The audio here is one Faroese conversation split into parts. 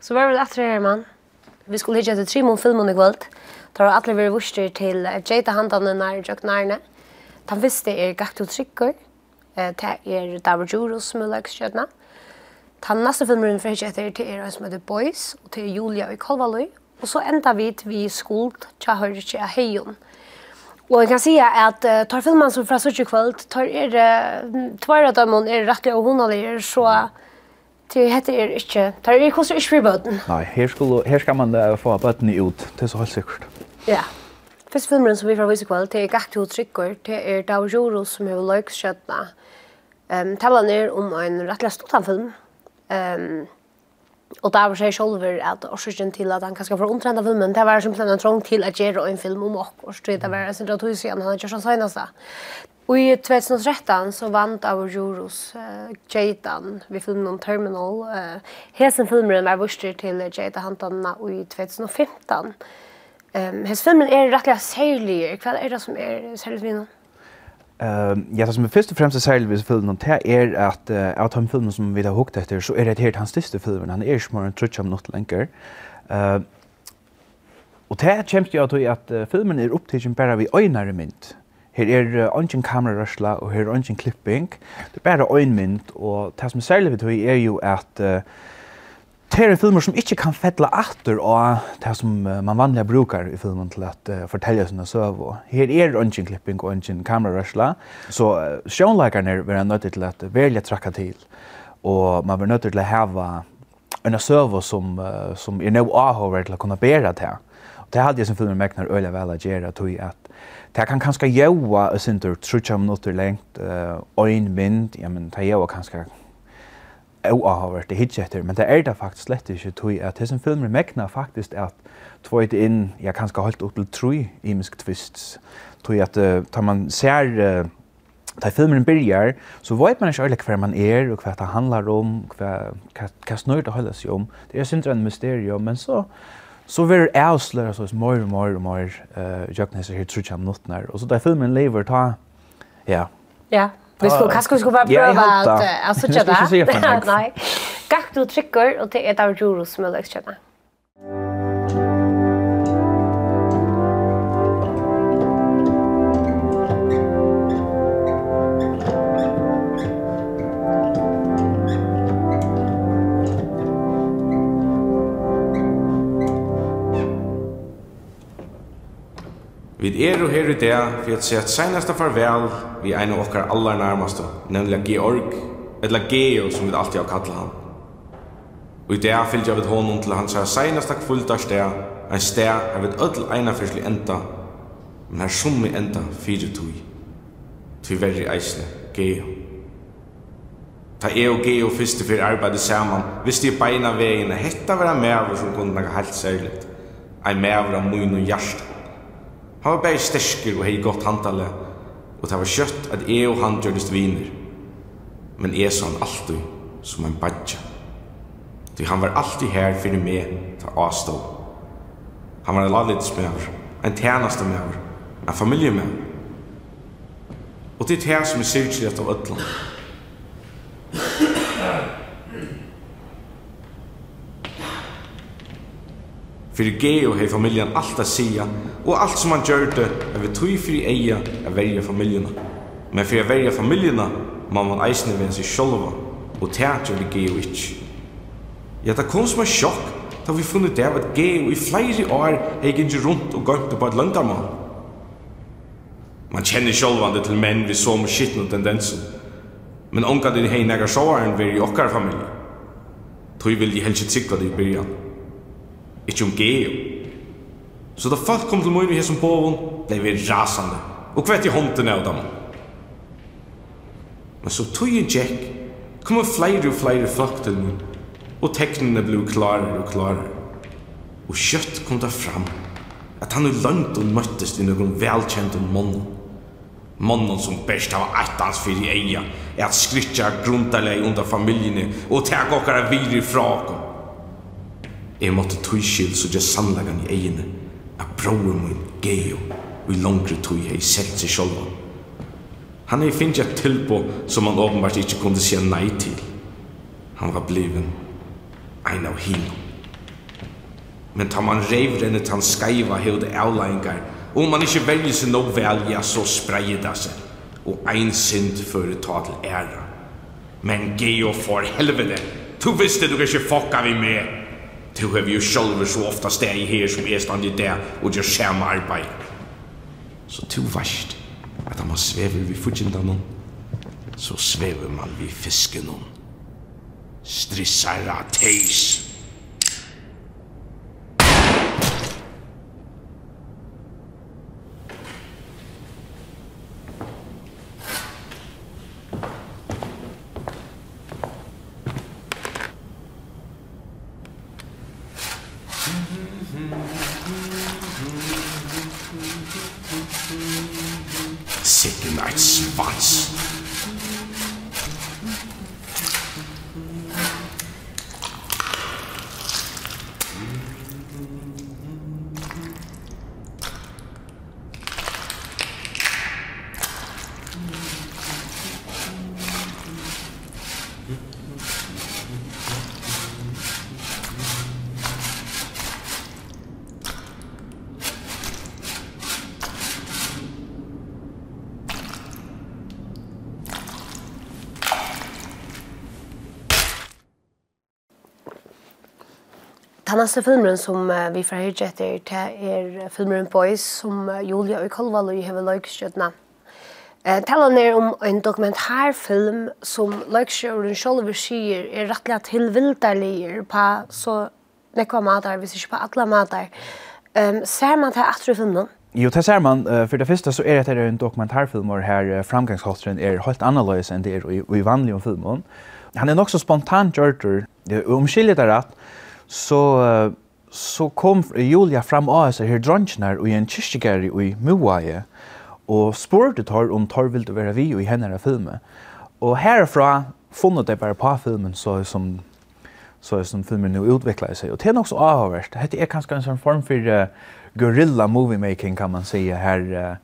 Så var det etter her, mann. Vi skulle hitte etter tre mån filmen i kvöld. Da var alle vi vurster til Jada Handane nær Jøknarne. Den første er Gakto Trykker. Det er Davor Juros som er lagskjøtene. Den neste filmen vi hitte etter til er som heter Boys, og til Julia i Kolvaløy. Og så enda vi til vi skuld til Hørkje Heion. Og jeg kan si at uh, tar filmen som fra Sørkje kvöld, tar er, uh, tvær av dem er rettelig og hundalig, så... Mm Det heter er ikke, det er ikke ikke for bøten. Nei, her, skulle, her skal man uh, få bøtene ut, det er så helt sikkert. Ja. Første filmen som vi får vise kveld, det er Gakt og Trykker, det er Dau Joro som har løgskjøttene. Um, Talan er om en rettelig stortanfilm. Um, og det sier selv at årsøkken til at han kanskje får omtrent av filmen, det var simpelthen en trång til at gjøre en film om oss, og det var en sin rettus igjen, han har ikke sånn søgnast. Och i 2013 så vant av Euros uh, Jaitan vi filmen Terminal. Uh, Hesen filmen var vurster til Jaita Hantanna i 2015. Ehm um, hes filmen er rettelig særlig. Hva er det som er särligt vid Ehm ja, det som først först och främst særlig vid filmen det er at uh, av de filmen som vi har hukt etter, så er det helt hans største filmen. Han er ikke mer enn trutch om noe lenger. Uh, og det kjemst jo at, at uh, filmen er opptatt bare vi øynare mynd. Her er ungen kamerarørsla og her er ungen klipping. Det er bare øynmynd, og det som er særlig ved høy er jo at uh, det er filmer som ikke kan fettla atter av det som uh, man vanlig brukar i filmen til at uh, fortelle sånne søv. Her er ungen klipping og ungen kamerarørsla, så uh, sjånleikerne er nødt til at velja trakka til. Og man er nødt til å heva en søv som, uh, som er nøy avhåver til å kunne bæra til. Og det hadde jeg som filmer mekner øyla vel å gjøre, tog at Det kan kanskje gjøre og sindur trutja minutter lengt, øyn mynd, ja, men det jæva kanskje oavhåvert det hitje etter, men det er det faktisk slett ikke tog at det som filmer mekna faktisk at tvøyt inn, ja, kanskje holdt opp til tru imisk twists, tog at uh, tar man ser uh, Da filmen byrjar, så vet man ikke ordentlig hva man er, og hva det handlar om, hva, hva, hva snur det holder seg om. Det er syndra en mysterium, men så så ver avsløra så mer og mer og mer eh jøknes her trutja minutter og så da filmen lever ta ja ja Vi skulle hva skulle vi bare prøve at altså ikke det. Nei. Gakk du trykker, og det er der jurus som er løst kjønnet. Vi er og her i dag for å si at seneste farvel vi er en av okkar aller nærmeste, nemlig Georg, eller Geo som vi alltid har kallet han. Og i dag fyllt jeg ved honom til hans seneste kvult av sted, en sted jeg vid ødel eina fyrslig enda, men her som vi enda fire tog. Til verri eisne, Geo. Ta jeg og Geo fyrste fyrir arbeidet saman, visste jeg beina vegene, hetta vera mever som kunne naga helt særligt. Ein mever av mun og hjärsta. Han var bare stersker og hei godt handtale, og det var kjøtt at jeg og han gjørdes viner. Men jeg sa han alltid som en badja. Så han var alltid her fyrir meg til avstå. Han var en lalitsmøver, en tjeneste tjenastemøver, en familiemøver. Og det er det som er syrkelig av Øtland. Fyrir Geo hei familjan alt a sia og alt som han gjørte er vi tui fyrir eia er verja familjuna. Men fyrir a verja familjuna må man eisne vera seg sjolva og teat gjør Geo ikkje. Ja, det kom som en sjokk da vi funnet det av at Geo i flere år hei gyngi rundt og gøynt på et landarmann. Man kjenner sjolvande til menn vi så med skitten og tendensen. Men ongan din hei negar sjåaren veri i okkar familja. Tui vil de helst ikke tryggva det i byrjan. Ikke om geo. Så da folk kom til møyne her som boven, blei vi rasande, og kvett i hånden av dem. Men så tog jeg Jack, kom flere og flere folk til møyne, og teknene blei klarere og klarere. Og kjøtt kom det fram, at han og London møttes i noen velkjente månen. Månen som best av ettans fyrir eia, er at skrytja grundarleg under familjene og teg okkara viri fra okkom. Jeg måtte tøyskild så jeg sannleggen i egene, at bror min, Geo, og i langre tøy hei sett seg sjolva. Han hei finnst et tilbå som han åpenbart ikkje kunne si nei til. Han var bliven ein av hinom. Men tar man reivrennet han skaiva hevde avleingar, og om man ikkje velger seg nok vel, ja, så spreier det seg, og ein synd fyrir ta til æra. Men Geo for helvede, du visste du ikkje fokka vi med, Du har vi jo sjølve så ofta steg her som er stand i der og gjør samme arbeid. Så du varst at man svever vi fudgjendene, så svever man vi fisken. Strissara teis. sitten eit svans neste filmen som uh, vi får høre etter det er filmen Boys som uh, Julia og Kolvalo i Heve Løykstjøtna. Uh, talan er om en dokumentarfilm som Løykstjøren selv sier er rettelig tilvildarliger på så nekva matar, hvis ikke på alle matar. Um, ser man til etter filmen? Jo, det ser man. Uh, for det første så er det en dokumentarfilm her uh, framgangshållstren er helt annerledes enn det er i, i vanlige filmen. Han er nok så spontant gjørter, omskillig det rett, så så kom Julia fram av seg her drunchnar og i en kyrkjegæri i Moaie og spurte tar om tar vil du være vi i henne av filmen. Og herfra funnet det bare på filmen så som så som filmen nu utvecklar sig och det är också avhörst. Det är kanske en sån form för uh, guerrilla movie making kan man säga här uh,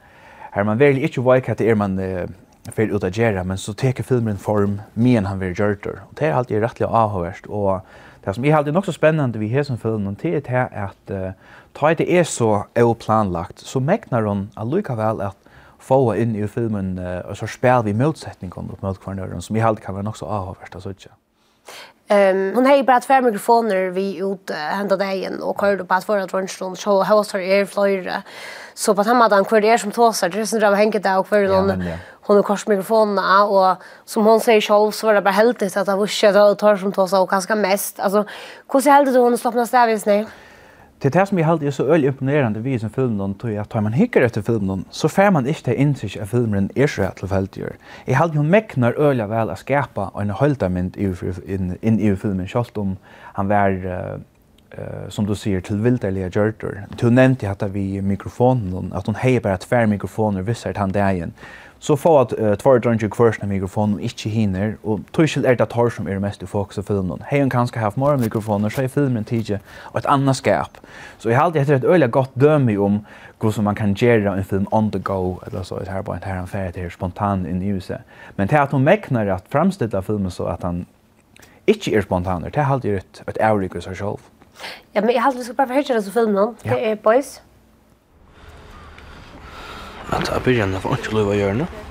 här man väl inte vet att det är man uh, för att göra men så tar filmen form men han vill göra det. Och det är alltid rättligt avhörst och Det som jeg alltid nok så spennende vi har som følgen til er at uh, ta det er så planlagt, så megnar hun allikevel at få inn i filmen uh, og så spiller vi motsetningen mot møtkvarnøren som jeg alltid kan være nok så avhåverst av sånn. Um, hon hei bara två mikrofoner vi ut uh, henda dagen og køyrde på att forra drønnstånd, så hos her er fløyre. Så på den måten, hver er som tåsar, det är sånn drar var där och för någon hon har kors mikrofonerna och som hon säger själv så var det bara helt att det var shit och tar som tar och ganska mest. Alltså hur ser helt du hon stoppar stävins nej. Det det som jag helt är så öl imponerande vi som filmen då tror jag tar man hickar efter filmen så får man inte in sig av filmen är så att fallet gör. Jag hade ju mäknar öliga väl att skapa en höldamind i in in i filmen självt om han var Uh, som du sier, til vilderlige gjørter. Du nevnte at vi mikrofonen, at hun heier bare tvær mikrofoner visser til han det igjen. Så få at uh, två kvørst na mikrofon mikrofonen inte hinner och tøyskil är det tar som är mest i fokus av filmen. Hej kan kanske haft mer mikrofoner så är filmen tidje og ett annat skap. Så jag har etter ett öliga gott dømi om hur man kan göra en film on the go eller så här bara inte här en ferie til spontan inn i huset. Men det at att hon mäknar att framställa filmen så att han inte är spontaner. Det är alltid ett, ett avrik i sig själv. Ja, men jag vi skal bara förhört det så filmen. Det är Boys at jeg begynner få ikke lov å gjøre noe.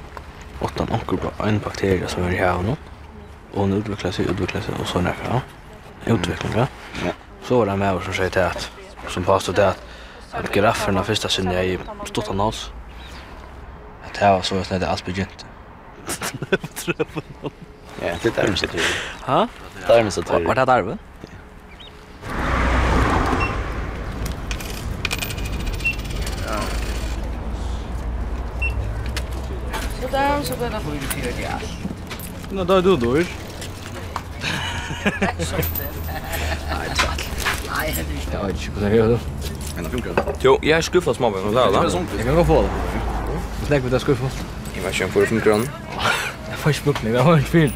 Og den anker på en bakterie som er i havet nå. Og den utvikler seg, utvikler seg, og så nekker han. Utviklinger. Ja. Så var det med som sier til at, som påstod det at, at grafferna første synd i stod av nås. At det var så at det alt begynt. Ja, det er det. som tror. Hæ? det. som tror. Var det darmen? sen så blir det sju fyra ja. Nå då du dår. Nej, tack. Nej, det är inte. Jag vet jeg gjør det. Men det funkar. Jo, jeg er skuffet små men det är Jeg kan gå få det. Jag tänker på det skuffad. Jag var kör för 5 kronor. Jeg får smuckning, jag har ikke fyrt.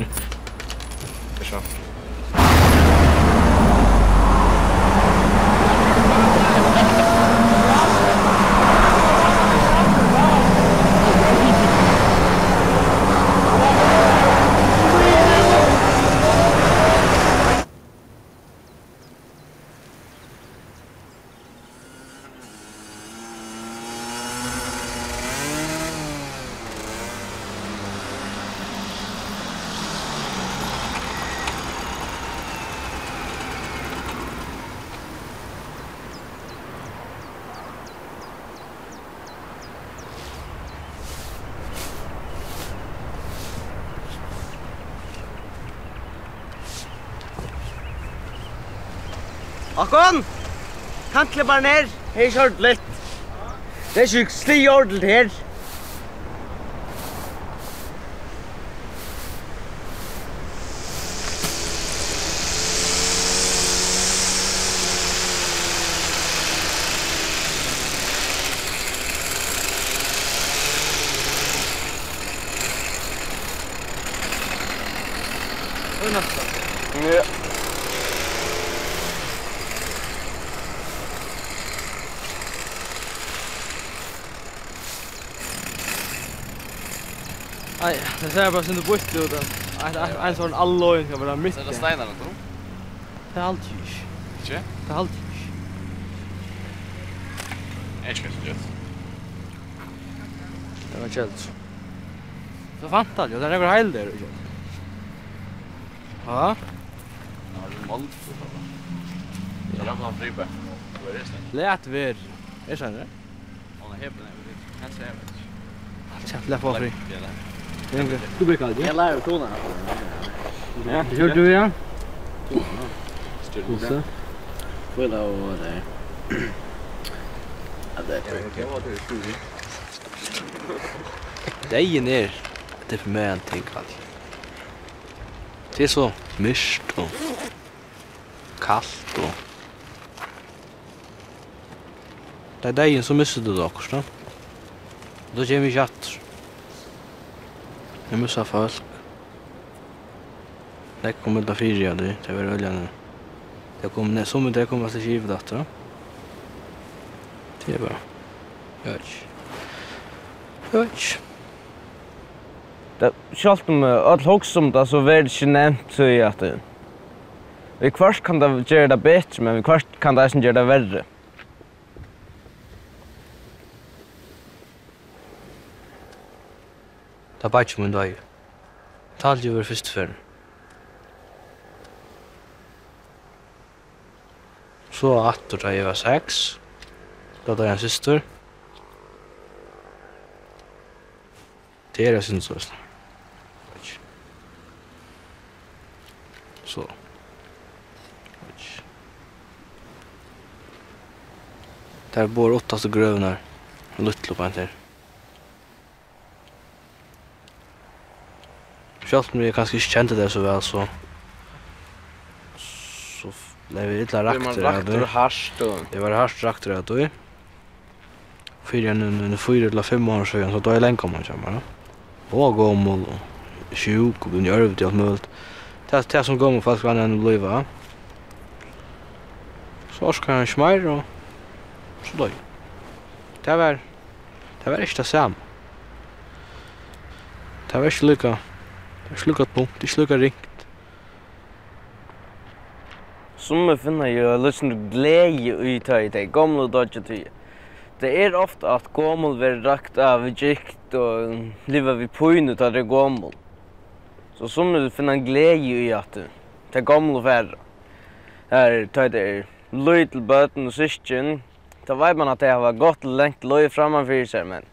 Akon! Kantle bare ned! Hei kjørt litt! Det er sjukt sli ordelt her! ser bara sin bort ut där. En sån alloy kan vara mitt. Det stenar då. Det är allt ju. Inte? Det är allt ju. Är det Det var källt. Så fant han ju, den är väl heil där. Ja. Ja, det är Det Jag ramlar fribe. Lät ver. sånn det så här? Hon vet ikke. Han ser. Allt jag fläppar fri. Ja, Tänker, du blir kald, ja? Jeg lærer kona. Ja, hur du ja? Styrka. Well over there. Att det tänker vad du skulle. Det är ner. Det är för mig en ting kall. Det är så myst och kallt och Det är dagen som missar du då, Korsna. Då kommer vi kjatt. Jeg missa folk. Det kom ut av fyra, det var ölja nu. Det kom ner, som det kom kivet att då. Det är bra. vet inte. Det sjalt om all hoks om det så värd inte nämnt så i att Vi kvart kan det göra det bättre, men vi kvart kan det inte göra det värre. Da bætje min døy. Talje var første fyrren. Så atter da jeg var seks. Da da jeg en syster. Det er jeg synes også. Så. Der bor åttast grøvnar. Luttlopan her. Sjálvt mig kanske inte kände det så väl så... Så blei vi illa rakter av det. Det var harst rakter av det. Fyrir nu under fyrir eller fem år sedan så då är lenka man kommer. Og gommel, och sjuk, och bunn i ørvd og Det mulig. Det er som gommel faktisk var enn bliva. Så ska han ikke och så då. Det var, det var ikke det samme. Det var ikke lykka Det er slukket punkt, det er slukket ringt. Som vi finner jo liksom glede i tøy, det er gamle dodge tøy. Det er ofte at gammel blir rakt av gikt og livet vi pøyne til det gammel. Så som vi finner glede i at det er gamle færre. Her tøy det er løy til bøten og syskjen. Da vet man at det har gått lengt løy framanfyr seg, men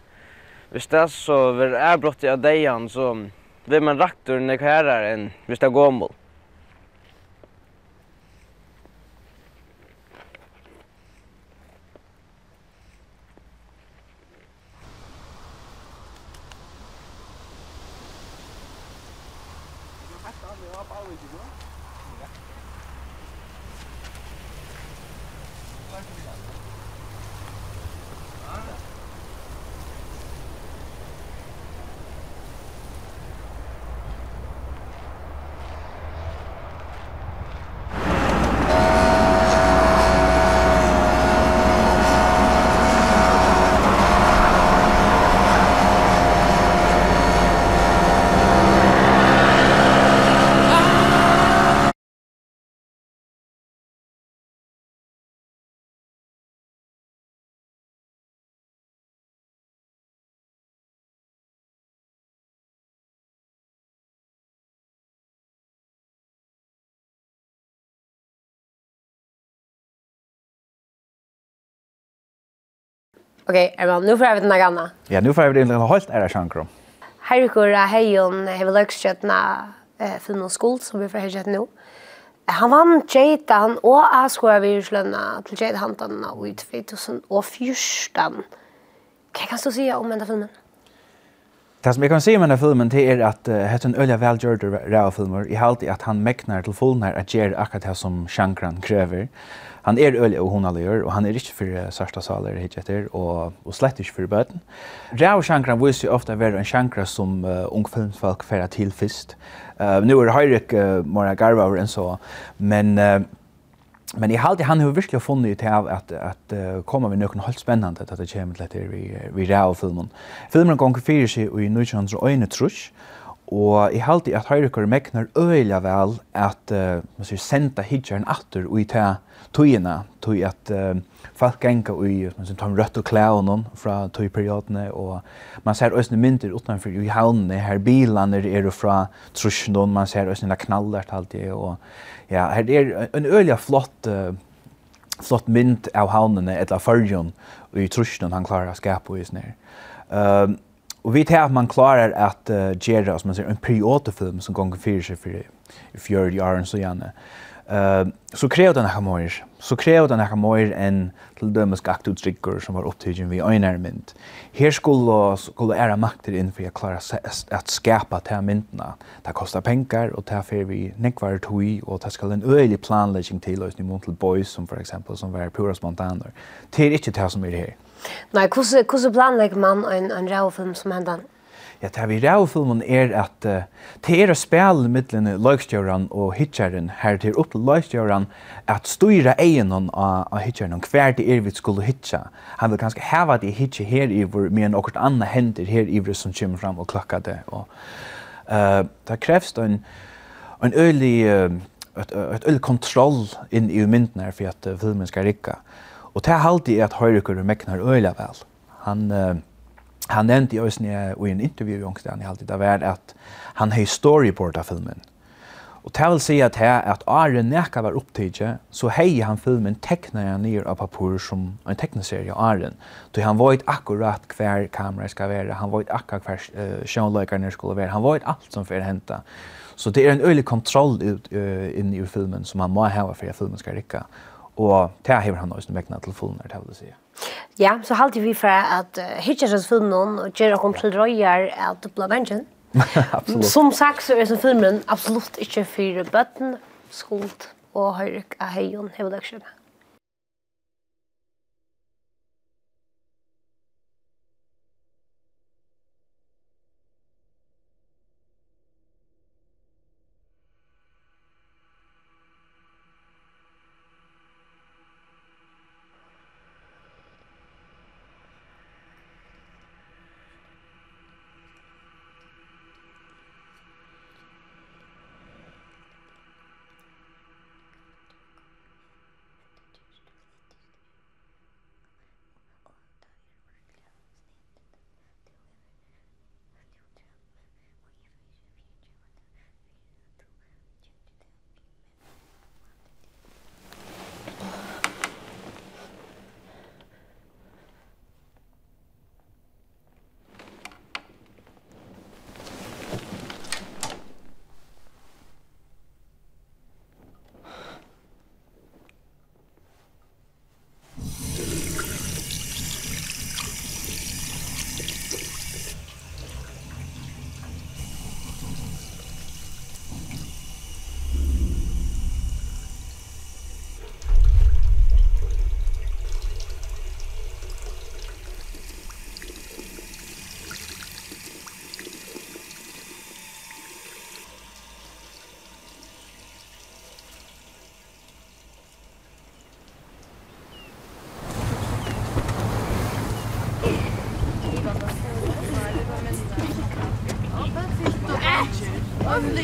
hvis det er så blir avbrott i av deian, så vem man raktor när kärar en visst gåmol. Okej, okay, Erman, nu får jag veta något annat. Ja, nu får jag veta något helt ära sjankro. Här är kura hejon har lagskjötna eh, film och skuld som vi får hejat nu. Han vann Jaitan og Askora viruslöna til Jaitan-hantan i 2014. Hva kan du si om denne filmen? Det som jeg kan si om denne filmen det är att det är en öliga velgjørte rævfilmer. Jeg Jag har alltid att han mäknar till fullnär at gjør akkurat det som Shankran kräver han er øl og hon og han er ikke for sarsta saler hit etter og og slett ikke for bøten. Rao Shankran vil jo ofte være en Shankra som uh, ung filmfolk fer til fyrst. Uh, nu er Heirik uh, Mora Garva og så men uh, Men i halde han har virkelig funnet ut av at, at uh, kommer vi noen helt spennende at det kommer til etter vi, vi ræv filmen. Filmen ganger fyrir seg i 1901 trus, Og jeg halte at høyrekere mekner øyla vel at uh, man sier, senda hijjeren atter og i ta tøyina, tøy at uh, folk genga i man sier, tom rødt og klævnen fra tøyperiodene, og man ser øyne mynter utenfor i havnene, her bilene er fra trusjen, man ser øyne knallert alltid, og ja, her er en øyelig flott uh, flott mynd av havnene, eller av fargen, og i trusjonen han klarer å skape i snir. Uh, Og vi tar at man klarer at uh, gjøre, som man säger en periodefilm som gånger fyra seg for i fjør i åren så gjerne. Uh, så kräver den här mer. Så kräver den här mer än till dömes gaktutstrickor som var opptidgjen vi øyner öjnärmynd. Her skulle, skulle ära makter inn for att klara at skapa til här. Det kostar penger, og det er vi nekvar tog og det skal en øyelig planlegging til oss nu mot til boys som for eksempel, som var pura spontaner. Det er ikke det som er her. Nei, hvordan, hvordan planlegger man en, en rævfilm som hendan? Ja, det vi rævfilmen er at uh, det er å spille midlene løgstjøren og hitjeren her til opp til løgstjøren at styre egen av, av hitjeren hver det er vi skulle hitja. Han vil kanskje heva det hitje her i hvor med en akkurat annet hender her i hvor som kommer fram og klokker det. Og, uh, det krevs en, en øylig uh, ett ett kontroll in i mynden här för att filmen ska rycka. Og det er alltid at Høyrekur mekner øyla vel. Han, uh, han nevnte i Øysen i en intervju i Ångstein i alltid, det var at han hei storyboarda filmen. Og det vil si at her, at Are Neka var opptidje, så hei han filmen tekner han nir av papur som en tekneserie av Are. Så han vet akkurat hver kamera skal være, han vet akkurat hver uh, sjånløykarnir skulle være, han vet alt som fyrir henta. Så det er en øylig kontroll ut, uh, inn i filmen som han må hava fyrir at filmen skal rikka og det har han også vekna til fullnar, det vil si. Ja, så halte vi for at uh, hittar oss noen, og gjør dere til røyer at blå mennesken. Absolutt. Som sagt så er filmen absolutt ikke for bøtten, skuld og høyre av heien, hever dere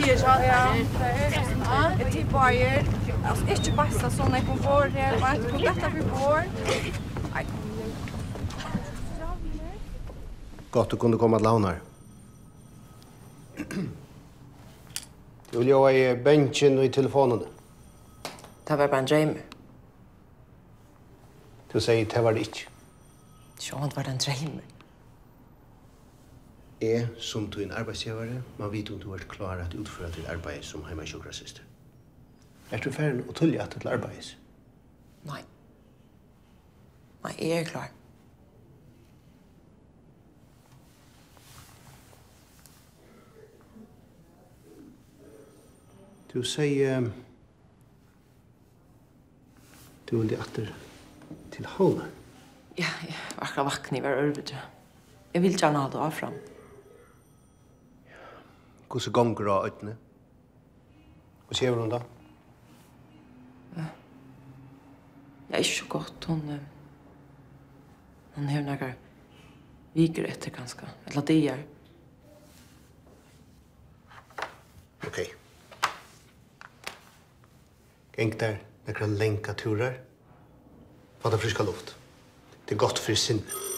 sier sånn, ja. Jeg tilbøyer. Altså, ikke bare sånn jeg kom for her, men jeg kom detta for vår. Nei, Godt du kunde komma till launar. Du vill låg i bänken och i telefonen. Det var bara en dröm. Du säger det var det inte. Ja, det var en dröm er som du en arbeidsgivare, man vet om du er klar at utføre til arbeid som hjemme sjukkrasister. Er du ferdig å tullig at til arbeids? Nei. Nei, jeg er klar. Du sier um, du vil atter til Havnar. Ja, jeg var akkurat vakken i hver ørvedre. Jeg vil gjerne ha det avfram. Ja hvordan gonger av øyne? Hva sier hun da? Det er ikke godt. Hun, hun har noen viker etter ganske. Eller det er. Ok. Geng der, noen lenka turer. Fata friska luft. Det er godt for sinne.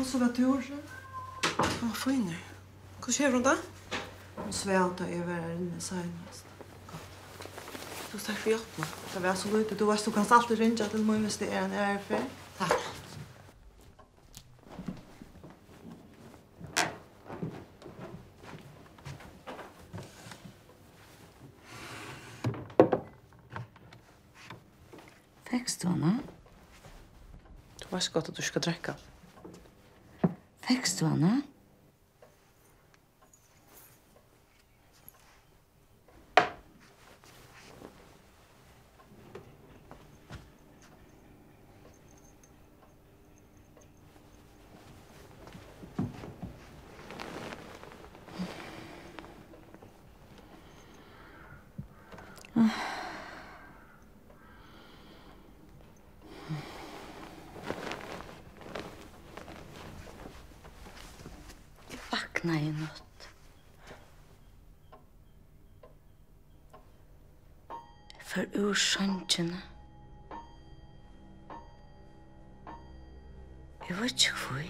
Hvordan var du år siden? Hva finner jeg? Hvordan skjer hun da? Hun svelte jeg var her inne senest. Du takk for hjelpen. Det var så lite. Du vet, du kan alltid ringe til meg hvis det er en ære. Takk. Fekst du henne? Du vet godt at du skal drekke. Susanne. for ur sjansjene. Jeg vet ikke hvor.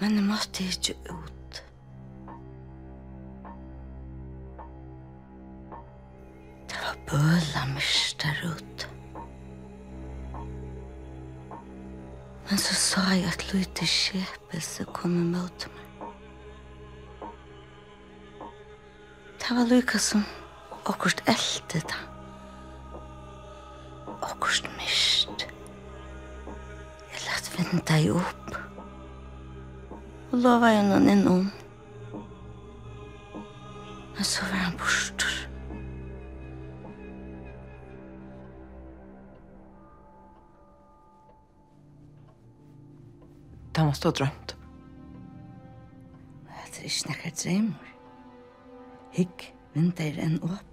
Men jeg måtte ikke ut. Det var bøla mist der ute. Men så sa jeg at Lute Kjepelse kom imot meg. Det var lykka som okkurt eldte da. Okkurt mist. Jeg lagt vinda i opp. Og lova jo noen innom. Men så var han borster. Det måste ha drømt. Det er ikke nekker drömmar. Hikk mindre enn åp.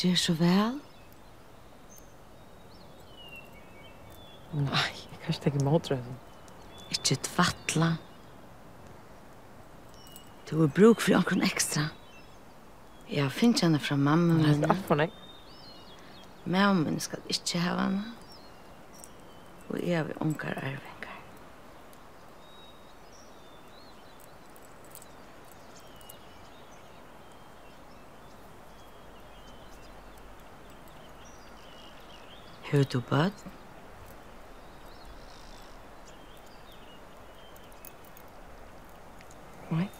Gjør så vel. Nei, jeg kan ikke tenke meg å. Ikke tvattla. Du har bruk for noen ekstra. Jeg har finnet henne fra mamma min. Det er alt for meg. Mamma min skal ikke ha henne. Og jeg vil vi unger arve. Hör du bad? Nej.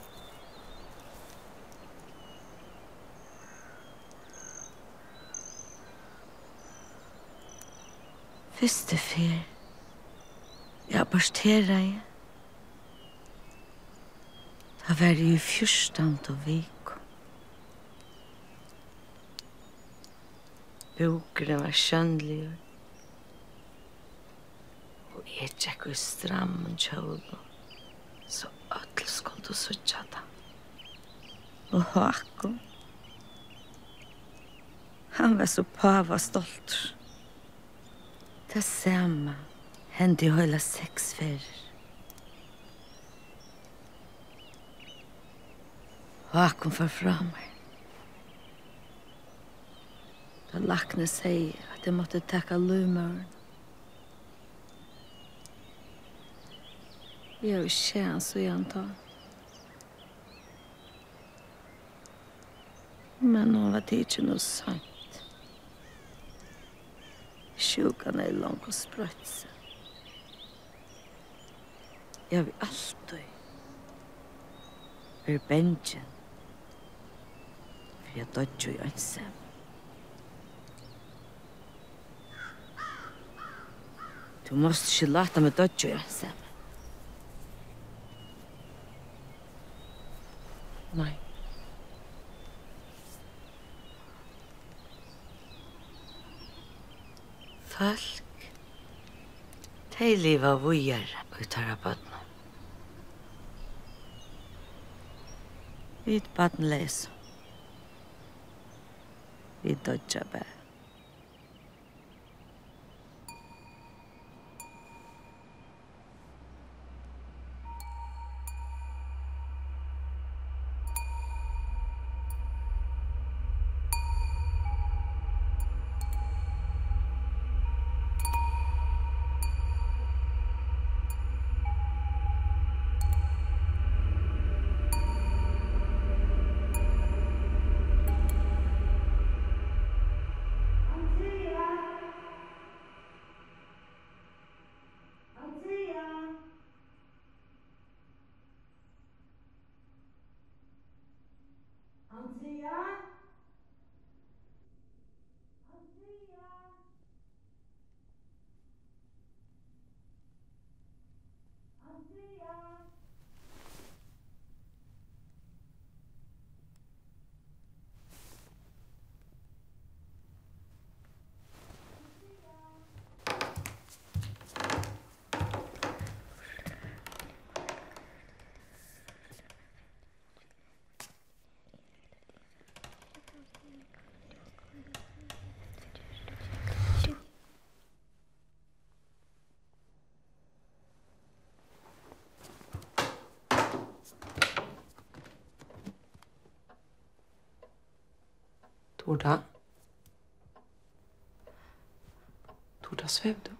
Fyrste fyr. Jeg aborterer jeg. Det var i fyrstant og vik. Hukren var skjønnelig. Og jeg tjekk i strammen kjølen, så ødel skund du suttja da. Og Håkon, han var så pava stolt. Det samme hendte i høyla seks ferir. Håkon var fra meg. Da lakne seg at jeg måtte takke lumøren. Jeg har jo kjent så jeg antar. Men nå var det ikke noe sant. Sjukan er lang og sprøtse. Jeg vil alltid være bensjen. For jeg dødde jo ikke Du måste ikke lata meg dødgjøre, Sam. Nei. Folk, de liva vujer og tar av bøttene. Vi tar bøttene leser. Vi dødgjør bare. Hvor da? Hvor da svev du?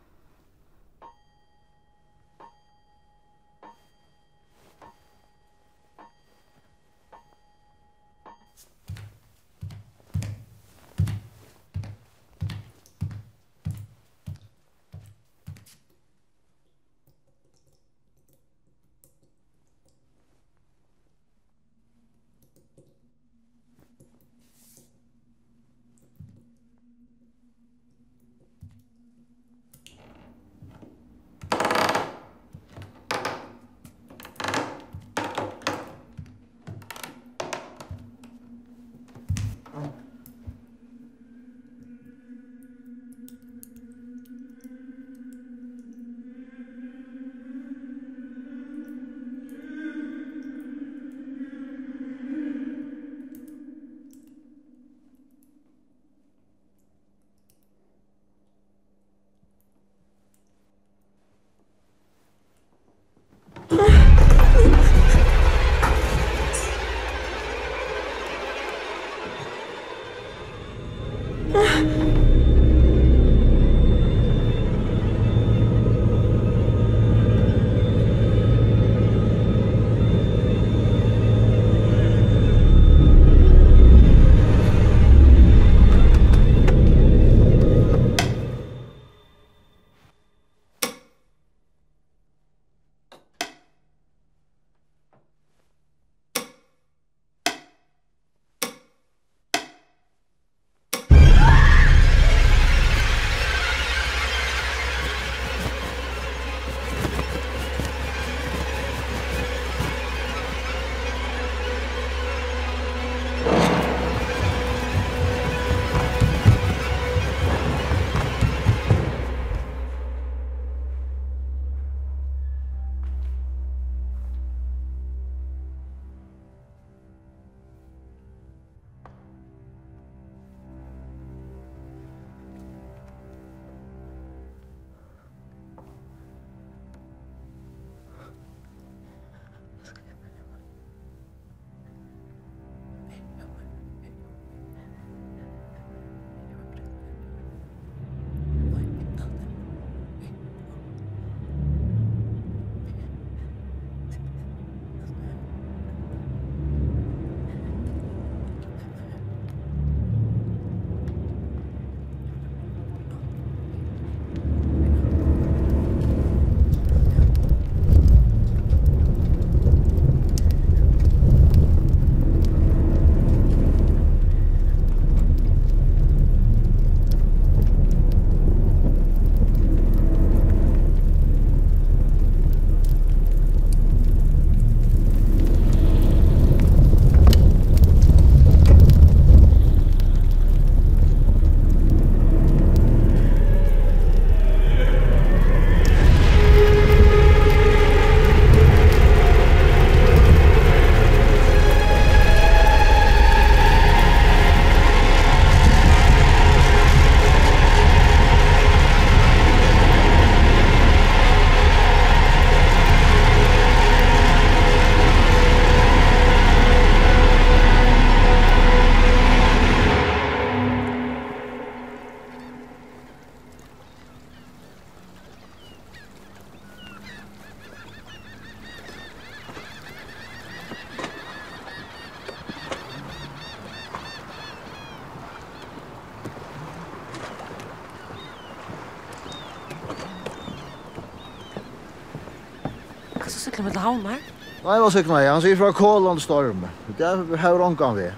havnar? Nei, hva sikker meg, han sier fra Kåland storm. Det er her ångan vi.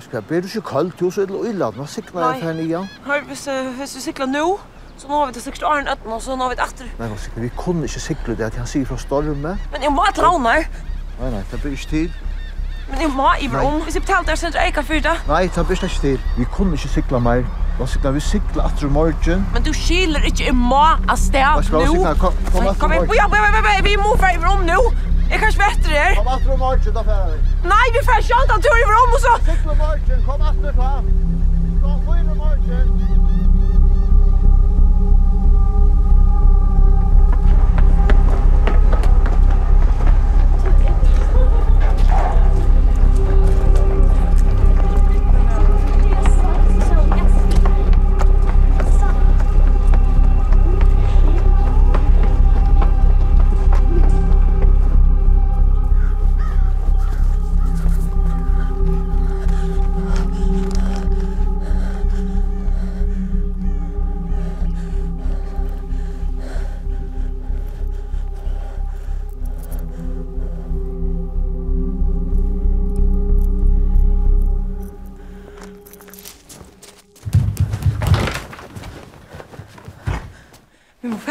Skal jeg blir ikke kaldt jo, så er det Hva sikker sikna for her nye. Nei, hvis, uh, hvis vi sikla nå, så nå har vi til sikkert Arne Øtten, og så nå har vi til etter. Nei, hva sikker, vi kunne ikke sikre det at han sier fra stormet. Men jeg må til havnar. Nei, nei, det blir ikke tid. Men jeg må i brom. Hvis jeg betalte der, så er det for det. Nei, det blir ikke til. Vi kunne ikke sykla mer. Hva sykla? Vi sykla etter morgen. Men du skiler ikke i må av sted nå. Kom, kom kom etter morgen. Ja, ja, ja, ja, vi må fra i brom nå. Jeg kan ikke vette det. Kom etter morgen, da fer vi. Nei, vi færer ikke annet tur i brom, og så... Sykla morgen, kom etter, ta. Kom, kom i morgen.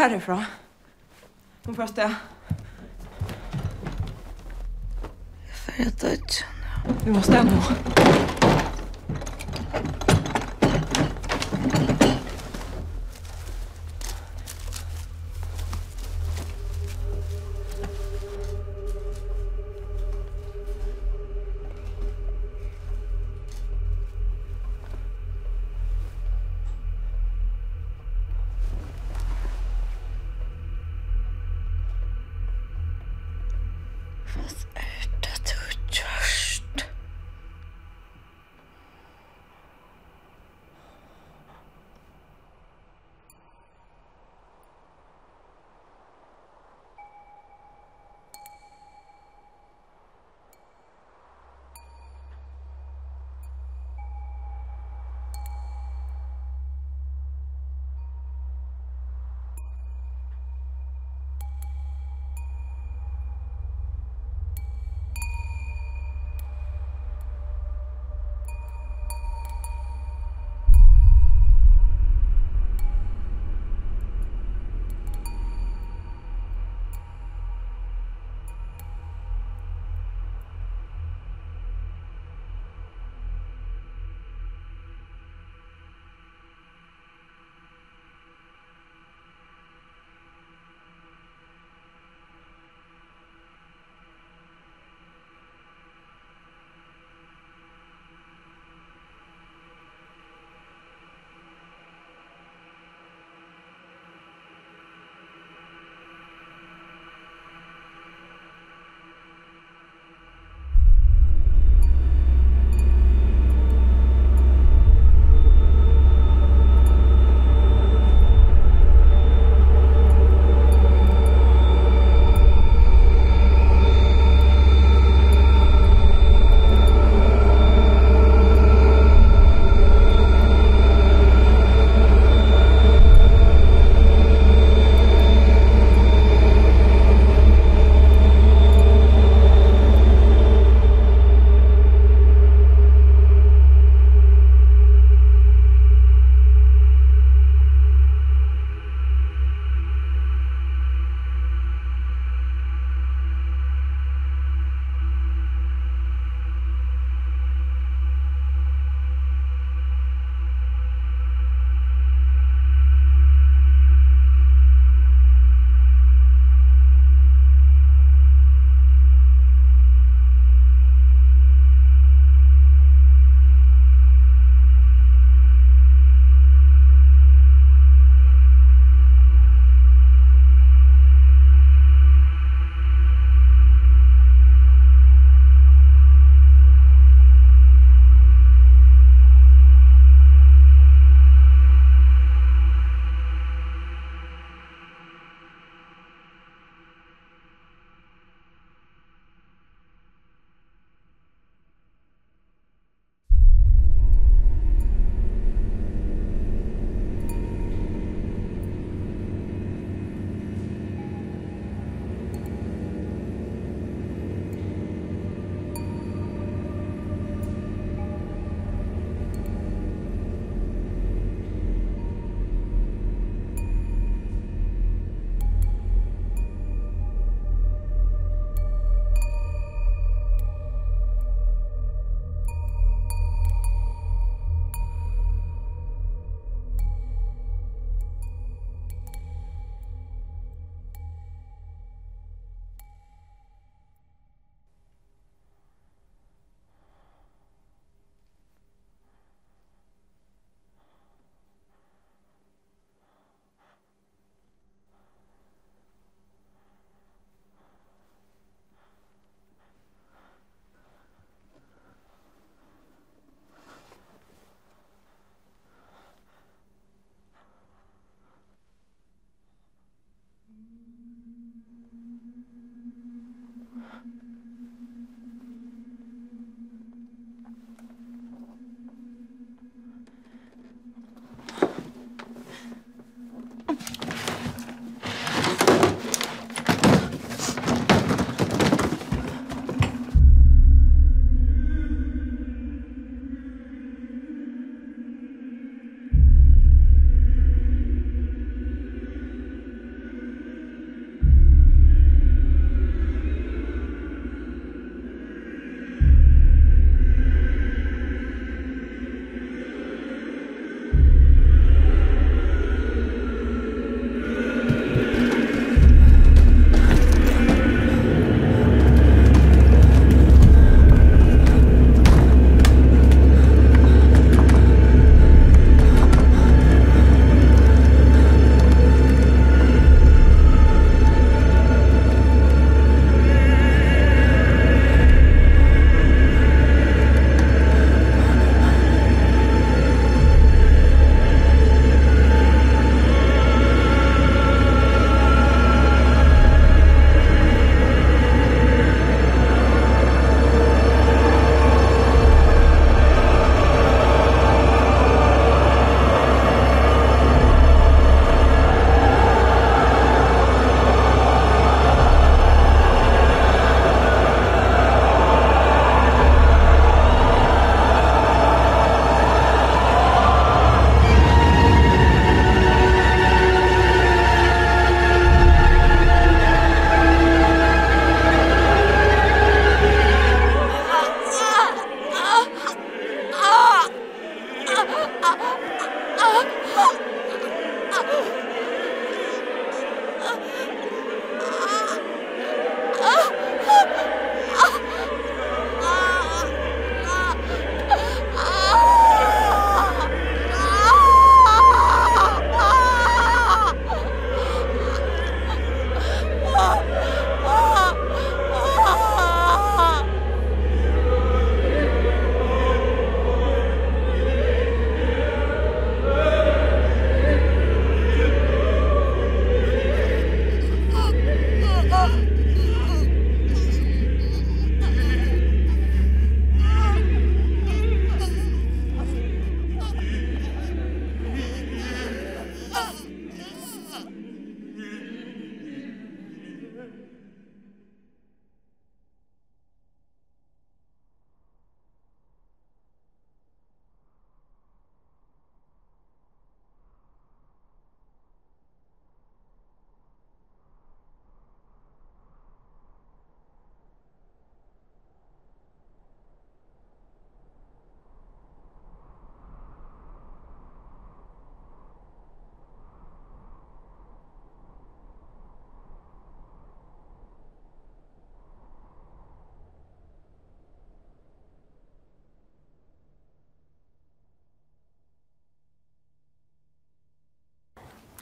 fære herfra. Hun får sted. Jeg får jeg dødt. Vi må sted nå.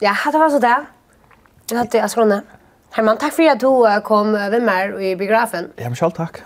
Ja, det var så det. Jeg hadde jeg skrånade. Herman, takk for at du kom med meg i biografen. Ja, men selv takk.